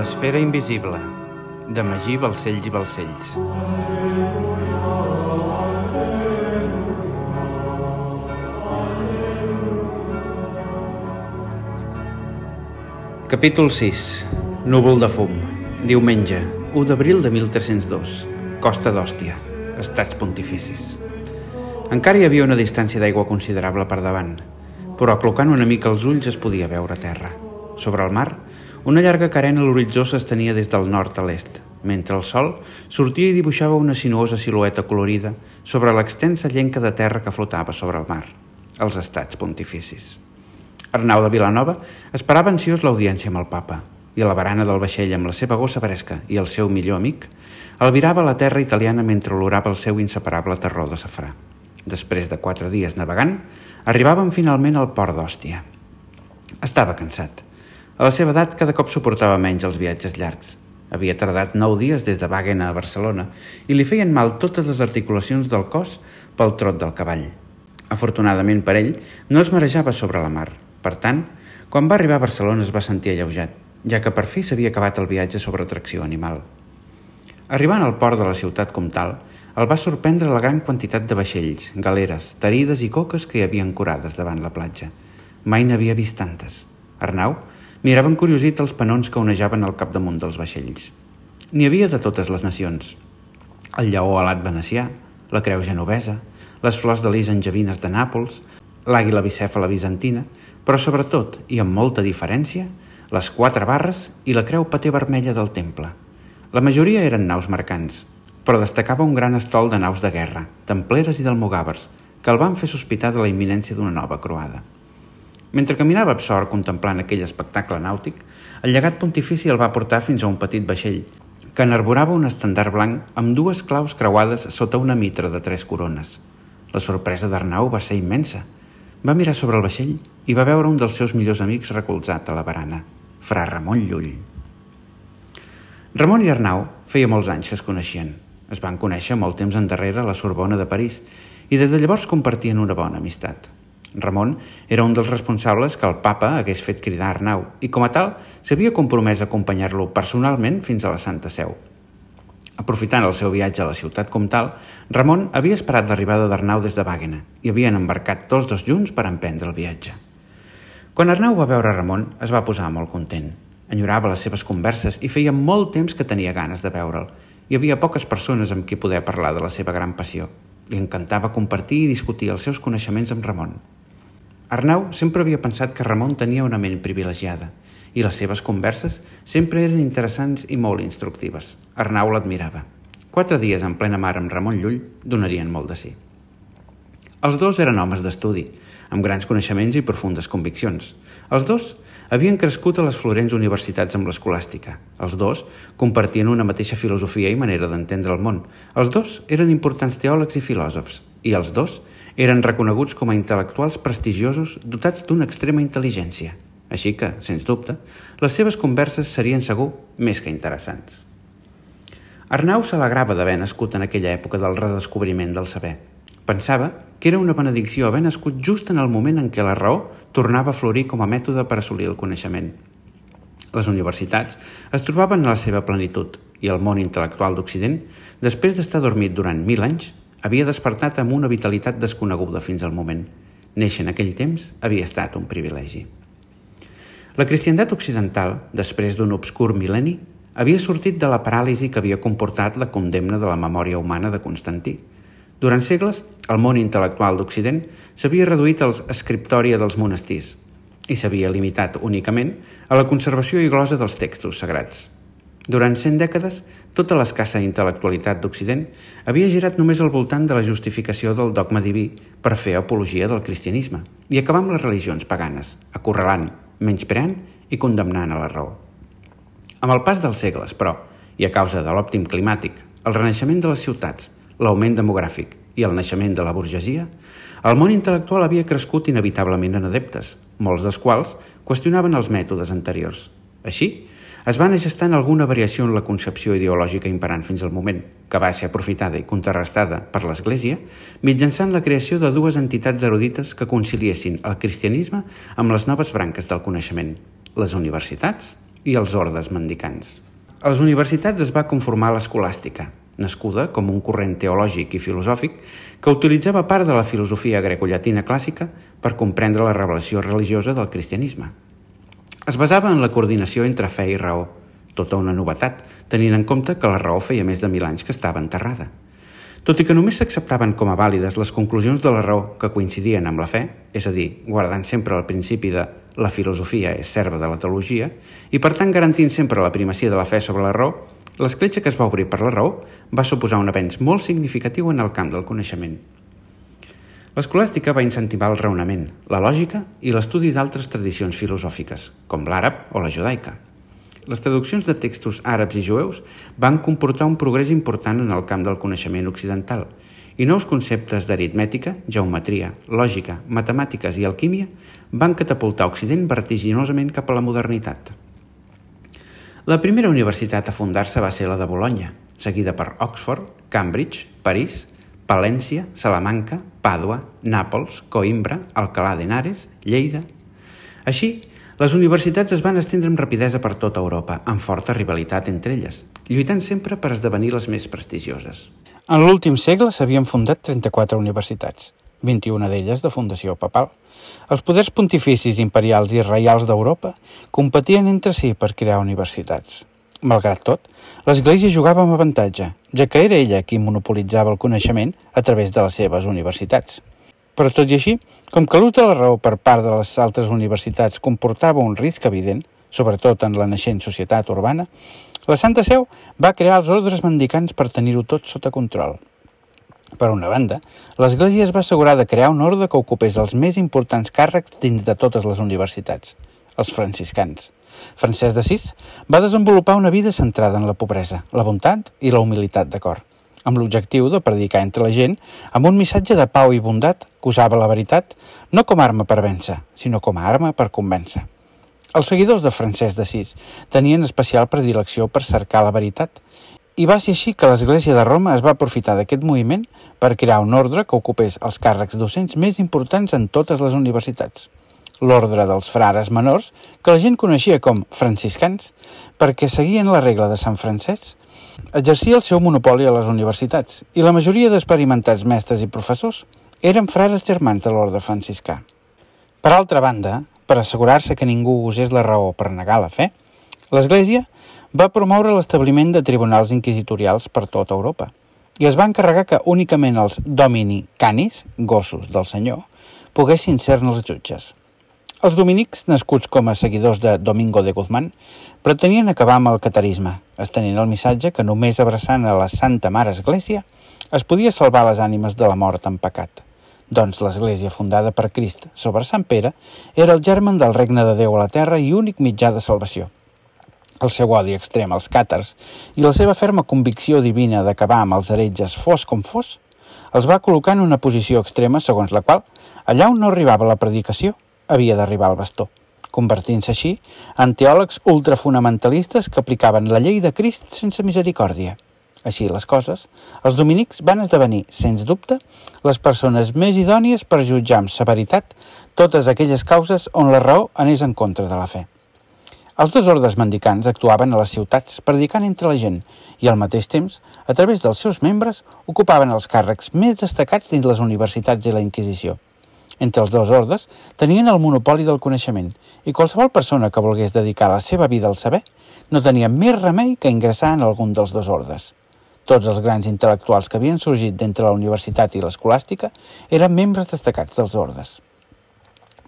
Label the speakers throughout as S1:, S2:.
S1: L'esfera invisible, de Magí Balcells i Balcells. Capítol 6. Núvol de fum. Diumenge, 1 d'abril de 1302. Costa d'Hòstia. Estats pontificis. Encara hi havia una distància d'aigua considerable per davant, però aclocant una mica els ulls es podia veure terra. Sobre el mar, una llarga carena a l'horitzó s'estenia des del nord a l'est, mentre el sol sortia i dibuixava una sinuosa silueta colorida sobre l'extensa llenca de terra que flotava sobre el mar, els estats pontificis. Arnau de Vilanova esperava ansiós l'audiència amb el papa i a la barana del vaixell amb la seva gossa fresca i el seu millor amic albirava la terra italiana mentre olorava el seu inseparable terror de safrà. Després de quatre dies navegant, arribaven finalment al port d'Hòstia. Estava cansat. A la seva edat cada cop suportava menys els viatges llargs. Havia tardat nou dies des de Wagen a Barcelona i li feien mal totes les articulacions del cos pel trot del cavall. Afortunadament per ell, no es marejava sobre la mar, per tant, quan va arribar a Barcelona es va sentir alleujat, ja que per fi s'havia acabat el viatge sobre tracció animal. Arribant al port de la ciutat com tal, el va sorprendre la gran quantitat de vaixells, galeres, tarides i coques que hi havia ancorades davant la platja. Mai n'havia vist tantes. Arnau mirava encuriosit els panons que onejaven al capdamunt dels vaixells. N'hi havia de totes les nacions. El lleó alat venecià, la creu genovesa, les flors de lis angevines de Nàpols, l'àguila bicèfala bizantina, però sobretot, i amb molta diferència, les quatre barres i la creu paté vermella del temple. La majoria eren naus mercants, però destacava un gran estol de naus de guerra, templeres i d'almogàvers, que el van fer sospitar de la imminència d'una nova croada. Mentre caminava absort contemplant aquell espectacle nàutic, el llegat pontifici el va portar fins a un petit vaixell, que enarborava un estandard blanc amb dues claus creuades sota una mitra de tres corones. La sorpresa d'Arnau va ser immensa – va mirar sobre el vaixell i va veure un dels seus millors amics recolzat a la barana, fra Ramon Llull. Ramon i Arnau feia molts anys que es coneixien. Es van conèixer molt temps endarrere a la Sorbona de París i des de llavors compartien una bona amistat. Ramon era un dels responsables que el papa hagués fet cridar Arnau i, com a tal, s'havia compromès a acompanyar-lo personalment fins a la Santa Seu – Aprofitant el seu viatge a la ciutat com tal, Ramon havia esperat l'arribada d'Arnau des de Wagena i havien embarcat tots dos junts per emprendre el viatge. Quan Arnau va veure Ramon, es va posar molt content. Enyorava les seves converses i feia molt temps que tenia ganes de veure'l. Hi havia poques persones amb qui poder parlar de la seva gran passió. Li encantava compartir i discutir els seus coneixements amb Ramon. Arnau sempre havia pensat que Ramon tenia una ment privilegiada i les seves converses sempre eren interessants i molt instructives. Arnau l'admirava. Quatre dies en plena mar amb Ramon Llull donarien molt de sí. Els dos eren homes d'estudi, amb grans coneixements i profundes conviccions. Els dos havien crescut a les florents universitats amb l'escolàstica. Els dos compartien una mateixa filosofia i manera d'entendre el món. Els dos eren importants teòlegs i filòsofs. I els dos eren reconeguts com a intel·lectuals prestigiosos dotats d'una extrema intel·ligència. Així que, sens dubte, les seves converses serien segur més que interessants. Arnau s'alegrava d'haver nascut en aquella època del redescobriment del saber. Pensava que era una benedicció haver nascut just en el moment en què la raó tornava a florir com a mètode per assolir el coneixement. Les universitats es trobaven a la seva plenitud i el món intel·lectual d'Occident, després d'estar dormit durant mil anys, havia despertat amb una vitalitat desconeguda fins al moment. Néixer en aquell temps havia estat un privilegi. La cristiandat occidental, després d'un obscur mil·lenni, havia sortit de la paràlisi que havia comportat la condemna de la memòria humana de Constantí. Durant segles, el món intel·lectual d'Occident s'havia reduït als escriptòria dels monestirs i s'havia limitat únicament a la conservació i glosa dels textos sagrats. Durant cent dècades, tota l'escassa intel·lectualitat d'Occident havia girat només al voltant de la justificació del dogma diví per fer apologia del cristianisme i acabar amb les religions paganes, acorralant, menyspreant i condemnant a la raó. Amb el pas dels segles, però, i a causa de l'òptim climàtic, el renaixement de les ciutats, l'augment demogràfic i el naixement de la burgesia, el món intel·lectual havia crescut inevitablement en adeptes, molts dels quals qüestionaven els mètodes anteriors. Així, es va anar gestant alguna variació en la concepció ideològica imperant fins al moment, que va ser aprofitada i contrarrestada per l'Església mitjançant la creació de dues entitats erudites que conciliessin el cristianisme amb les noves branques del coneixement, les universitats i els ordes mendicants. A les universitats es va conformar l'escolàstica, nascuda com un corrent teològic i filosòfic que utilitzava part de la filosofia grecollatina clàssica per comprendre la revelació religiosa del cristianisme. Es basava en la coordinació entre fe i raó, tota una novetat, tenint en compte que la raó feia més de mil anys que estava enterrada. Tot i que només s'acceptaven com a vàlides les conclusions de la raó que coincidien amb la fe, és a dir, guardant sempre el principi de la filosofia és serva de la teologia, i per tant garantint sempre la primacia de la fe sobre la raó, l'escletxa que es va obrir per la raó va suposar un avenç molt significatiu en el camp del coneixement. L'escolàstica va incentivar el raonament, la lògica i l'estudi d'altres tradicions filosòfiques, com l'àrab o la judaica les traduccions de textos àrabs i jueus van comportar un progrés important en el camp del coneixement occidental i nous conceptes d'aritmètica, geometria, lògica, matemàtiques i alquímia van catapultar Occident vertiginosament cap a la modernitat. La primera universitat a fundar-se va ser la de Bologna, seguida per Oxford, Cambridge, París, Palència, Salamanca, Pàdua, Nàpols, Coimbra, Alcalà d'Henares, Lleida... Així, les universitats es van estendre amb rapidesa per tota Europa, amb forta rivalitat entre elles, lluitant sempre per esdevenir les més prestigioses. En l'últim segle s'havien fundat 34 universitats, 21 d'elles de fundació papal. Els poders pontificis imperials i reials d'Europa competien entre si per crear universitats. Malgrat tot, l'Església jugava amb avantatge, ja que era ella qui monopolitzava el coneixement a través de les seves universitats. Però tot i així, com que l'ús de la raó per part de les altres universitats comportava un risc evident, sobretot en la naixent societat urbana, la Santa Seu va crear els ordres mendicants per tenir-ho tot sota control. Per una banda, l'Església es va assegurar de crear un ordre que ocupés els més importants càrrecs dins de totes les universitats, els franciscans. Francesc de Sis va desenvolupar una vida centrada en la pobresa, la bondat i la humilitat de cor amb l'objectiu de predicar entre la gent amb un missatge de pau i bondat que usava la veritat no com a arma per vèncer, sinó com a arma per convèncer. Els seguidors de Francesc d'Assís tenien especial predilecció per cercar la veritat i va ser així que l'Església de Roma es va aprofitar d'aquest moviment per crear un ordre que ocupés els càrrecs docents més importants en totes les universitats. L'ordre dels frares menors, que la gent coneixia com franciscans, perquè seguien la regla de Sant Francesc exercia el seu monopoli a les universitats i la majoria d'experimentats mestres i professors eren frares germans de l'ordre franciscà. Per altra banda, per assegurar-se que ningú usés la raó per negar la fe, l'Església va promoure l'establiment de tribunals inquisitorials per tota Europa i es va encarregar que únicament els domini canis, gossos del senyor, poguessin ser-ne els jutges. Els dominics, nascuts com a seguidors de Domingo de Guzmán, pretenien acabar amb el catarisme, estenent el missatge que només abraçant a la Santa Mare Església es podia salvar les ànimes de la mort en pecat. Doncs l'Església fundada per Crist sobre Sant Pere era el germen del regne de Déu a la terra i únic mitjà de salvació. El seu odi extrem als càtars i la seva ferma convicció divina d'acabar amb els heretges fos com fos els va col·locar en una posició extrema segons la qual, allà on no arribava la predicació, havia d'arribar al bastó, convertint-se així en teòlegs ultrafonamentalistes que aplicaven la llei de Crist sense misericòrdia. Així les coses, els dominics van esdevenir, sens dubte, les persones més idònies per jutjar amb severitat totes aquelles causes on la raó anés en contra de la fe. Els dos ordes mendicants actuaven a les ciutats predicant entre la gent i al mateix temps, a través dels seus membres, ocupaven els càrrecs més destacats dins les universitats i la Inquisició – entre els dos ordes tenien el monopoli del coneixement i qualsevol persona que volgués dedicar la seva vida al saber no tenia més remei que ingressar en algun dels dos ordes. Tots els grans intel·lectuals que havien sorgit d'entre la universitat i l'escolàstica eren membres destacats dels ordes.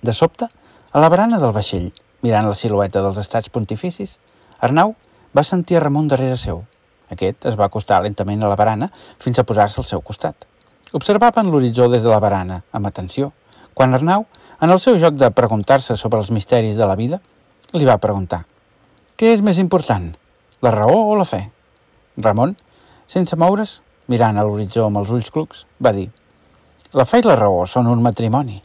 S1: De sobte, a la barana del vaixell, mirant la silueta dels estats pontificis, Arnau va sentir Ramon darrere seu. Aquest es va acostar lentament a la barana fins a posar-se al seu costat. Observaven l'horitzó des de la barana, amb atenció, quan Arnau, en el seu joc de preguntar-se sobre els misteris de la vida, li va preguntar «Què és més important, la raó o la fe?» Ramon, sense moure's, mirant a l'horitzó amb els ulls clucs, va dir «La fe i la raó són un matrimoni.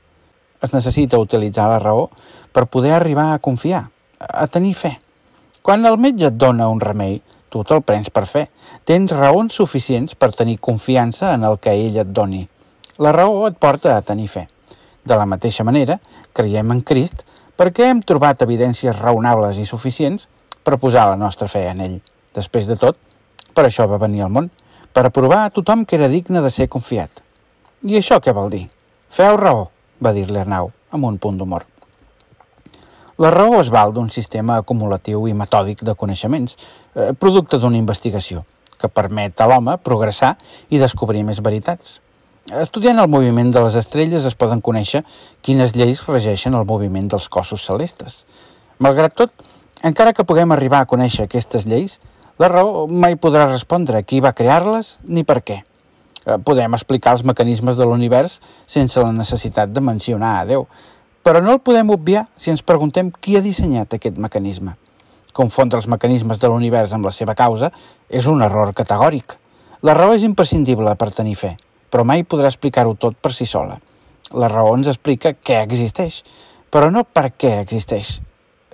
S1: Es necessita utilitzar la raó per poder arribar a confiar, a tenir fe. Quan el metge et dona un remei, tu te'l prens per fe. Tens raons suficients per tenir confiança en el que ell et doni. La raó et porta a tenir fe. De la mateixa manera, creiem en Crist perquè hem trobat evidències raonables i suficients per posar la nostra fe en ell. Després de tot, per això va venir al món, per aprovar a tothom que era digne de ser confiat. I això què vol dir? Feu raó, va dir-li Arnau, amb un punt d'humor. La raó es val d'un sistema acumulatiu i metòdic de coneixements, eh, producte d'una investigació, que permet a l'home progressar i descobrir més veritats. Estudiant el moviment de les estrelles es poden conèixer quines lleis regeixen el moviment dels cossos celestes. Malgrat tot, encara que puguem arribar a conèixer aquestes lleis, la raó mai podrà respondre qui va crear-les ni per què. Eh, podem explicar els mecanismes de l'univers sense la necessitat de mencionar a Déu, però no el podem obviar si ens preguntem qui ha dissenyat aquest mecanisme. Confondre els mecanismes de l'univers amb la seva causa és un error categòric. La raó és imprescindible per tenir fe, però mai podrà explicar-ho tot per si sola. La raó ens explica què existeix, però no per què existeix.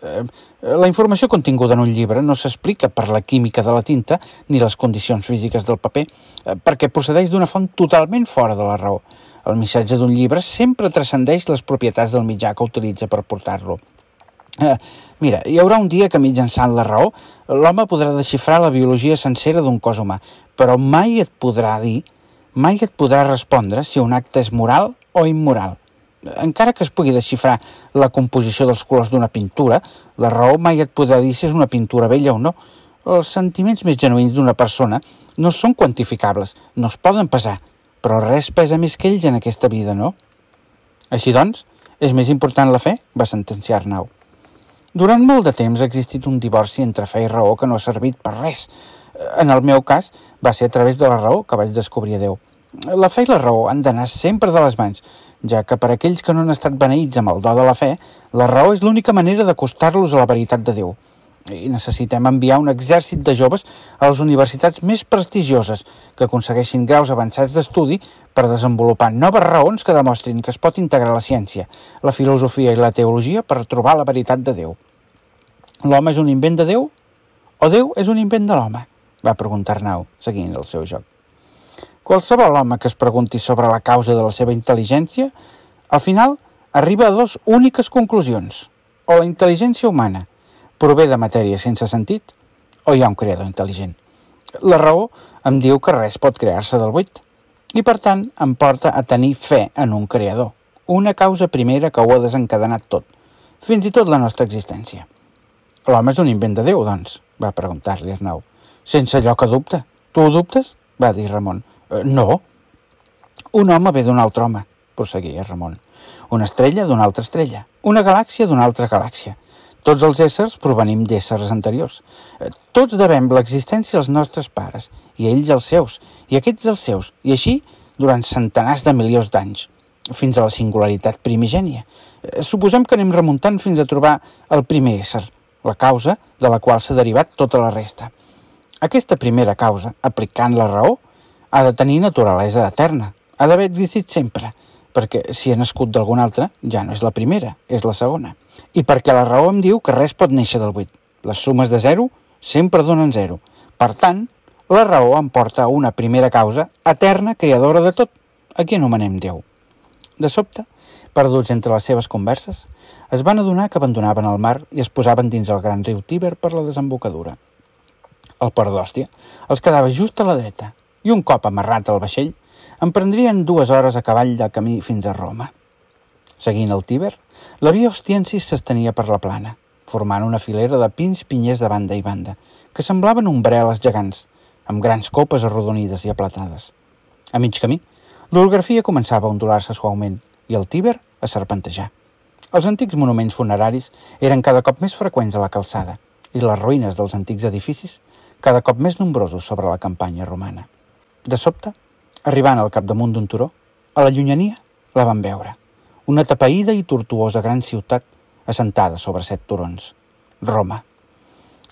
S1: Eh, la informació continguda en un llibre no s'explica per la química de la tinta ni les condicions físiques del paper, eh, perquè procedeix d'una font totalment fora de la raó. El missatge d'un llibre sempre transcendeix les propietats del mitjà que utilitza per portar-lo. Eh, mira, hi haurà un dia que mitjançant la raó l'home podrà desxifrar la biologia sencera d'un cos humà, però mai et podrà dir, mai et podrà respondre si un acte és moral o immoral. Encara que es pugui desxifrar la composició dels colors d'una pintura, la raó mai et podrà dir si és una pintura vella o no. Els sentiments més genuïns d'una persona no són quantificables, no es poden pesar, però res pesa més que ells en aquesta vida, no? Així doncs, és més important la fe, va sentenciar Arnau. Durant molt de temps ha existit un divorci entre fe i raó que no ha servit per res. En el meu cas, va ser a través de la raó que vaig descobrir a Déu. La fe i la raó han d'anar sempre de les mans, ja que per aquells que no han estat beneïts amb el do de la fe, la raó és l'única manera d'acostar-los a la veritat de Déu i necessitem enviar un exèrcit de joves a les universitats més prestigioses que aconsegueixin graus avançats d'estudi per desenvolupar noves raons que demostrin que es pot integrar la ciència, la filosofia i la teologia per trobar la veritat de Déu. L'home és un invent de Déu o Déu és un invent de l'home? Va preguntar Arnau, seguint el seu joc. Qualsevol home que es pregunti sobre la causa de la seva intel·ligència, al final arriba a dos úniques conclusions. O la intel·ligència humana prové de matèria sense sentit o hi ha un creador intel·ligent? La raó em diu que res pot crear-se del buit i, per tant, em porta a tenir fe en un creador, una causa primera que ho ha desencadenat tot, fins i tot la nostra existència. L'home és un invent de Déu, doncs? va preguntar-li Arnau. Sense allò que dubta. Tu ho dubtes? va dir Ramon. Eh, no. Un home ve d'un altre home, prosseguia Ramon. Una estrella d'una altra estrella. Una galàxia d'una altra galàxia. Tots els éssers provenim d'éssers anteriors. Eh, tots devem l'existència als nostres pares, i ells els seus, i aquests els seus, i així durant centenars de milions d'anys, fins a la singularitat primigènia. Eh, suposem que anem remuntant fins a trobar el primer ésser, la causa de la qual s'ha derivat tota la resta. Aquesta primera causa, aplicant la raó, ha de tenir naturalesa eterna, ha d'haver existit sempre, perquè si ha nascut d'alguna altra, ja no és la primera, és la segona. I perquè la raó em diu que res pot néixer del buit. Les sumes de zero sempre donen zero. Per tant, la raó em porta a una primera causa eterna creadora de tot, a qui anomenem Déu. De sobte, perduts entre les seves converses, es van adonar que abandonaven el mar i es posaven dins el gran riu Tíber per la desembocadura. El port d'Hòstia els quedava just a la dreta i un cop amarrat al vaixell em prendrien dues hores a cavall de camí fins a Roma. Seguint el Tíber, la via Ostiensis s'estenia per la plana, formant una filera de pins pinyers de banda i banda, que semblaven ombrel·les gegants, amb grans copes arrodonides i aplatades. A mig camí, l'orografia començava a ondular-se suaument i el Tíber a serpentejar. Els antics monuments funeraris eren cada cop més freqüents a la calçada i les ruïnes dels antics edificis cada cop més nombrosos sobre la campanya romana. De sobte, Arribant al capdamunt d'un turó, a la llunyania la van veure. Una tapaïda i tortuosa gran ciutat assentada sobre set turons. Roma.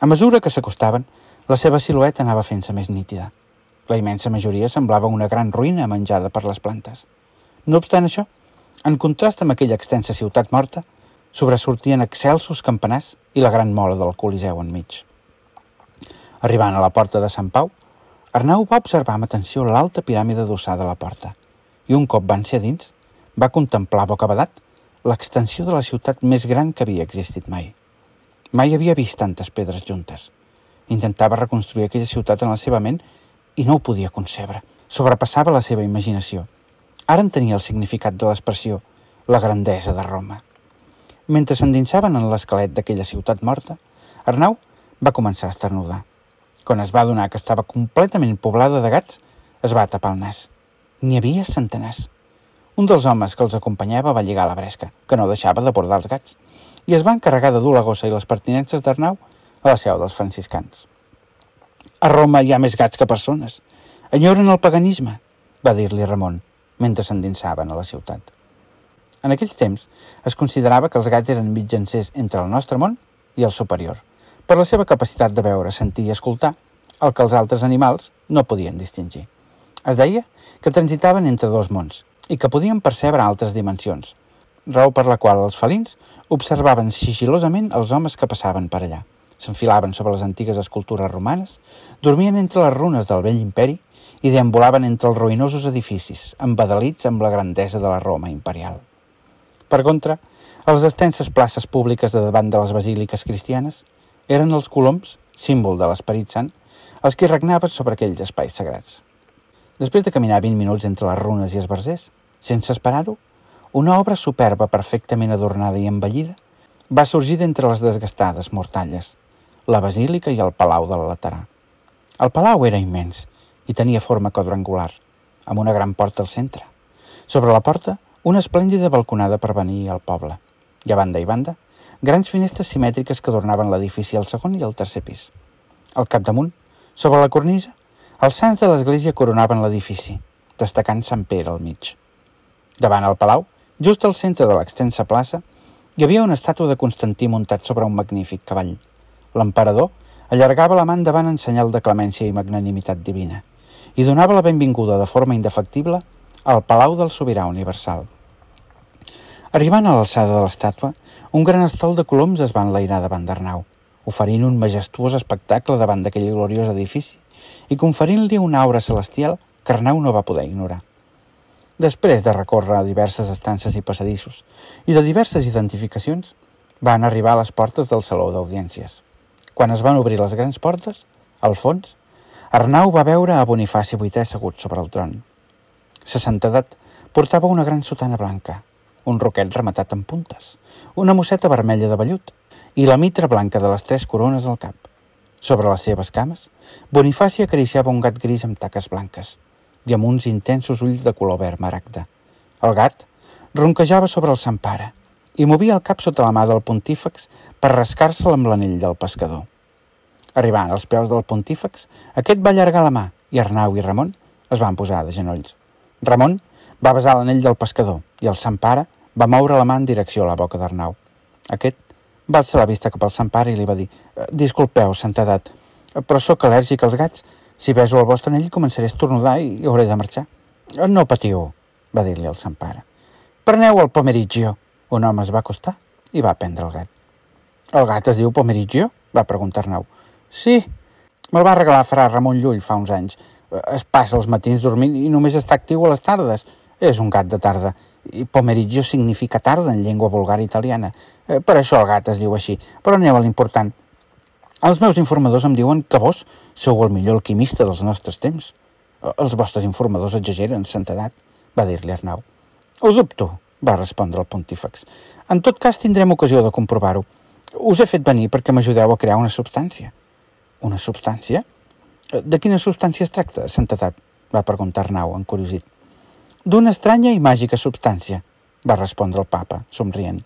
S1: A mesura que s'acostaven, la seva silueta anava fent-se més nítida. La immensa majoria semblava una gran ruïna menjada per les plantes. No obstant això, en contrast amb aquella extensa ciutat morta, sobresortien excelsos campanars i la gran mola del Coliseu enmig. Arribant a la porta de Sant Pau, Arnau va observar amb atenció l'alta piràmide adossada a la porta i un cop van ser dins, va contemplar bocabadat l'extensió de la ciutat més gran que havia existit mai. Mai havia vist tantes pedres juntes. Intentava reconstruir aquella ciutat en la seva ment i no ho podia concebre. Sobrepassava la seva imaginació. Ara entenia el significat de l'expressió, la grandesa de Roma. Mentre s'endinsaven en l'esquelet d'aquella ciutat morta, Arnau va començar a esternudar. Quan es va adonar que estava completament poblada de gats, es va tapar el nas. N'hi havia centenars. Un dels homes que els acompanyava va lligar la bresca, que no deixava de bordar els gats, i es va encarregar de dur la gossa i les pertinences d'Arnau a la seu dels franciscans. A Roma hi ha més gats que persones. Enyoren el paganisme, va dir-li Ramon, mentre s'endinsaven a la ciutat. En aquells temps es considerava que els gats eren mitjancers entre el nostre món i el superior, per la seva capacitat de veure, sentir i escoltar el que els altres animals no podien distingir. Es deia que transitaven entre dos mons i que podien percebre altres dimensions, raó per la qual els felins observaven sigilosament els homes que passaven per allà. S'enfilaven sobre les antigues escultures romanes, dormien entre les runes del vell imperi i deambulaven entre els ruïnosos edificis, embadalits amb la grandesa de la Roma imperial. Per contra, a les extenses places públiques de davant de les basíliques cristianes eren els coloms, símbol de l'Esperit Sant, els que regnaven sobre aquells espais sagrats. Després de caminar 20 minuts entre les runes i esbarzers, sense esperar-ho, una obra superba, perfectament adornada i embellida, va sorgir d'entre les desgastades mortalles, la basílica i el palau del Laterà. El palau era immens i tenia forma quadrangular, amb una gran porta al centre. Sobre la porta, una esplèndida balconada per venir al poble. I a banda i banda, grans finestres simètriques que adornaven l'edifici al segon i al tercer pis. Al capdamunt, sobre la cornisa, els sants de l'església coronaven l'edifici, destacant Sant Pere al mig. Davant el palau, Just al centre de l'extensa plaça hi havia una estàtua de Constantí muntat sobre un magnífic cavall. L'emperador allargava la mà endavant en senyal de clemència i magnanimitat divina i donava la benvinguda de forma indefectible al Palau del Sobirà Universal. Arribant a l'alçada de l'estàtua, un gran estol de coloms es va enlairar davant d'Arnau, oferint un majestuós espectacle davant d'aquell gloriós edifici i conferint-li una aura celestial que Arnau no va poder ignorar. Després de recórrer diverses estances i passadissos i de diverses identificacions, van arribar a les portes del saló d'audiències. Quan es van obrir les grans portes, al fons, Arnau va veure a Bonifaci VIII assegut sobre el tron. Sa santedat portava una gran sotana blanca, un roquet rematat amb puntes, una mosseta vermella de vellut i la mitra blanca de les tres corones al cap. Sobre les seves cames, Bonifaci acariciava un gat gris amb taques blanques, i amb uns intensos ulls de color verd maragda. El gat ronquejava sobre el Sant Pare i movia el cap sota la mà del pontífex per rascar-se'l amb l'anell del pescador. Arribant als peus del pontífex, aquest va allargar la mà i Arnau i Ramon es van posar de genolls. Ramon va besar l'anell del pescador i el Sant Pare va moure la mà en direcció a la boca d'Arnau. Aquest va alçar la vista cap al Sant Pare i li va dir «Disculpeu, santedat, però sóc al·lèrgic als gats si beso el vostre anell començaré a estornudar i hauré de marxar. No patiu, va dir-li el Sant Pare. Preneu el Pomeriggio. Un home es va acostar i va prendre el gat. El gat es diu Pomeriggio? va preguntar Arnau. Sí, me'l va regalar Fra Ramon Llull fa uns anys. Es passa els matins dormint i només està actiu a les tardes. És un gat de tarda. I pomeriggio significa tarda en llengua vulgar italiana. Eh, per això el gat es diu així. Però aneu a l'important. Els meus informadors em diuen que vos sou el millor alquimista dels nostres temps. Els vostres informadors exageren, santedat, va dir-li Arnau. Ho dubto, va respondre el pontífex. En tot cas tindrem ocasió de comprovar-ho. Us he fet venir perquè m'ajudeu a crear una substància. Una substància? De quina substància es tracta, santedat? va preguntar Arnau, encuriosit. D'una estranya i màgica substància, va respondre el papa, somrient.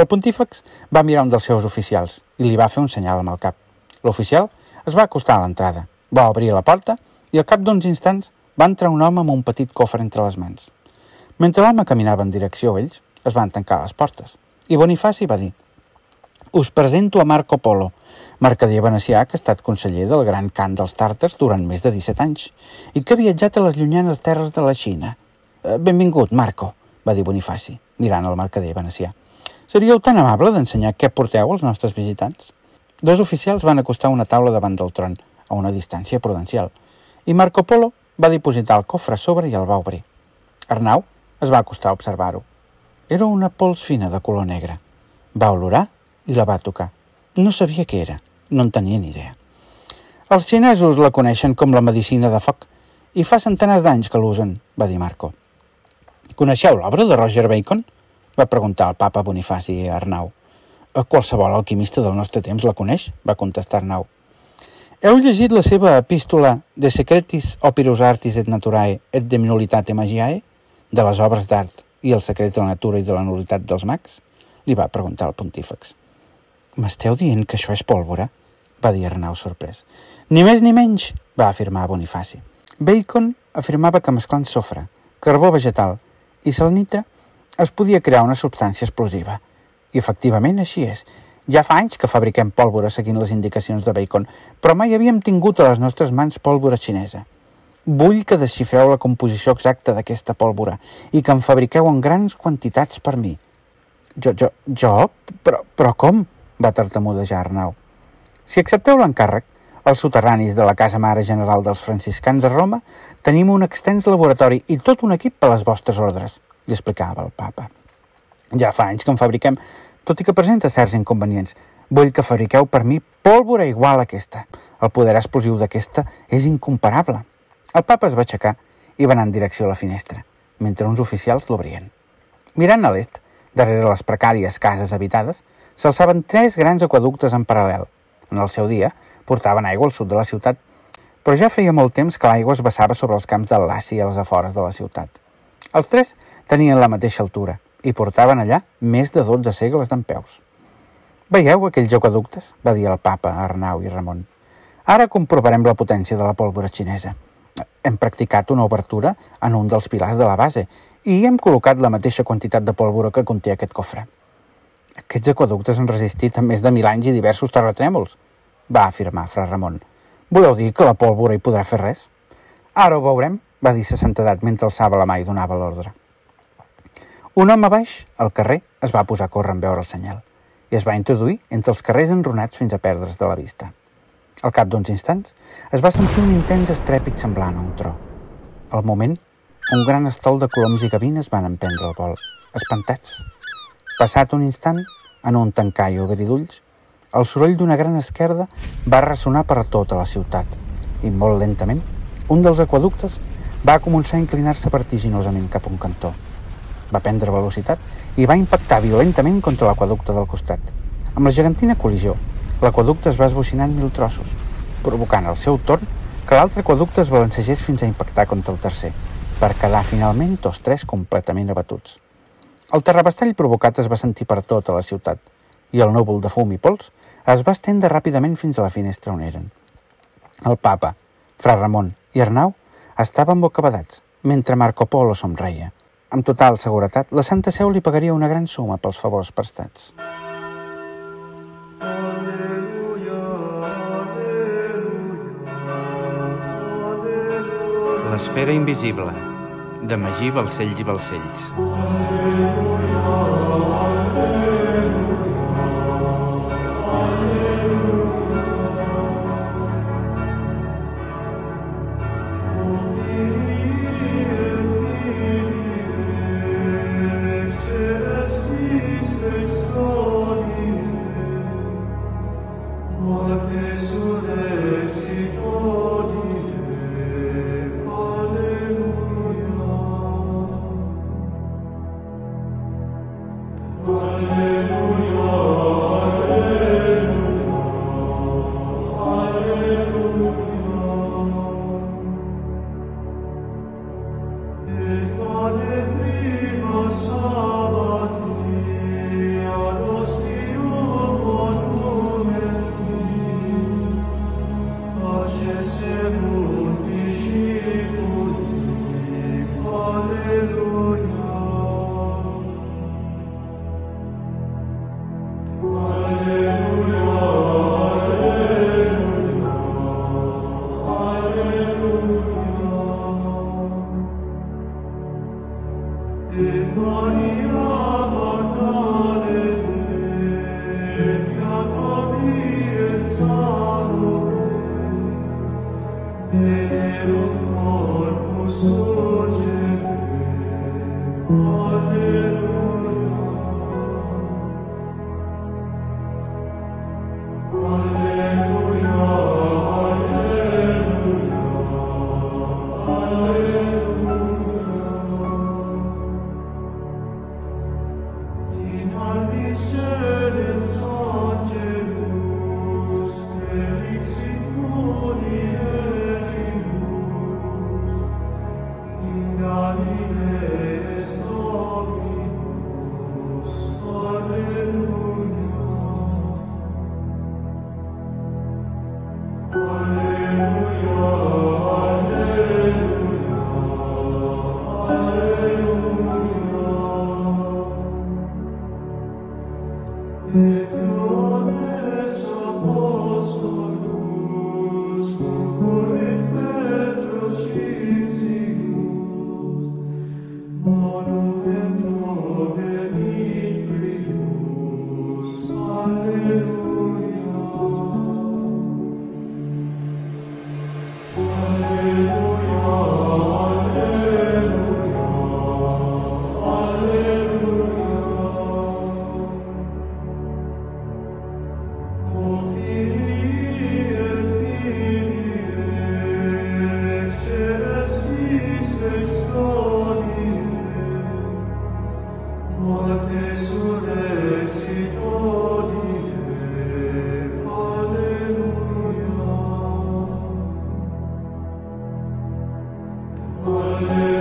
S1: El pontífex va mirar un dels seus oficials i li va fer un senyal amb el cap. L'oficial es va acostar a l'entrada, va obrir la porta i al cap d'uns instants va entrar un home amb un petit cofre entre les mans. Mentre l'home caminava en direcció a ells, es van tancar les portes i Bonifaci va dir us presento a Marco Polo, mercader venecià que ha estat conseller del Gran Cant dels Tàrtars durant més de 17 anys i que ha viatjat a les llunyanes terres de la Xina. Eh, benvingut, Marco, va dir Bonifaci, mirant el mercader venecià. Seríeu tan amable d'ensenyar què porteu als nostres visitants? Dos oficials van acostar una taula davant del tron, a una distància prudencial, i Marco Polo va dipositar el cofre a sobre i el va obrir. Arnau es va acostar a observar-ho. Era una pols fina de color negre. Va olorar i la va tocar. No sabia què era, no en tenia ni idea. Els xinesos la coneixen com la medicina de foc i fa centenars d'anys que l'usen, va dir Marco. Coneixeu l'obra de Roger Bacon? va preguntar el papa Bonifaci a Arnau. A qualsevol alquimista del nostre temps la coneix, va contestar Arnau. Heu llegit la seva epístola De secretis opirus artis et naturae et de nulitate magiae? De les obres d'art i el secret de la natura i de la nulitat dels mags? Li va preguntar el pontífex. M'esteu dient que això és pólvora? va dir Arnau sorprès. Ni més ni menys, va afirmar Bonifaci. Bacon afirmava que mesclant sofre, carbó vegetal i salnitra es podia crear una substància explosiva. I efectivament així és. Ja fa anys que fabriquem pólvora seguint les indicacions de Bacon, però mai havíem tingut a les nostres mans pólvora xinesa. Vull que desxifreu la composició exacta d'aquesta pólvora i que en fabriqueu en grans quantitats per mi. Jo, jo, jo? Però, però com? va tartamudejar Arnau. Si accepteu l'encàrrec, els soterranis de la Casa Mare General dels Franciscans a Roma tenim un extens laboratori i tot un equip per a les vostres ordres, li explicava el papa. Ja fa anys que en fabriquem, tot i que presenta certs inconvenients. Vull que fabriqueu per mi pólvora igual a aquesta. El poder explosiu d'aquesta és incomparable. El papa es va aixecar i va anar en direcció a la finestra, mentre uns oficials l'obrien. Mirant a l'est, darrere les precàries cases habitades, s'alçaven tres grans aquaductes en paral·lel. En el seu dia, portaven aigua al sud de la ciutat, però ja feia molt temps que l'aigua es vessava sobre els camps del Laci i als afores de la ciutat. Els tres tenien la mateixa altura i portaven allà més de 12 segles d'en peus. Veieu aquells aquaductes? va dir el papa Arnau i Ramon. Ara comprovarem la potència de la pólvora xinesa. Hem practicat una obertura en un dels pilars de la base i hem col·locat la mateixa quantitat de pólvora que conté aquest cofre. Aquests aquaductes han resistit a més de mil anys i diversos terratrèmols, va afirmar Fra Ramon. Voleu dir que la pólvora hi podrà fer res? Ara ho veurem, va dir sa santedat mentre alçava la mà i donava l'ordre. Un home baix, al carrer, es va posar a córrer en veure el senyal i es va introduir entre els carrers enronats fins a perdre's de la vista. Al cap d'uns instants, es va sentir un intens estrèpit semblant a un tro. Al moment, un gran estol de coloms i gavines van emprendre el vol, espantats. Passat un instant, en un tancar i obrir d'ulls, el soroll d'una gran esquerda va ressonar per tota la ciutat i molt lentament un dels aquaductes va començar a inclinar-se vertiginosament cap a un cantó. Va prendre velocitat i va impactar violentament contra l'aquaducte del costat. Amb la gegantina col·lisió, l'aquaducte es va esbocinar en mil trossos, provocant al seu torn que l'altre aquaducte es balancegés fins a impactar contra el tercer, per quedar finalment tots tres completament abatuts. El terrabastall provocat es va sentir per tota la ciutat, i el núvol de fum i pols es va estendre ràpidament fins a la finestra on eren. El papa, fra Ramon i Arnau estaven bocabadats, mentre Marco Polo somreia. Amb total seguretat, la Santa Seu li pagaria una gran suma pels favors prestats. L'esfera invisible, de Magí Balcells i Balcells. Aleluia.
S2: Et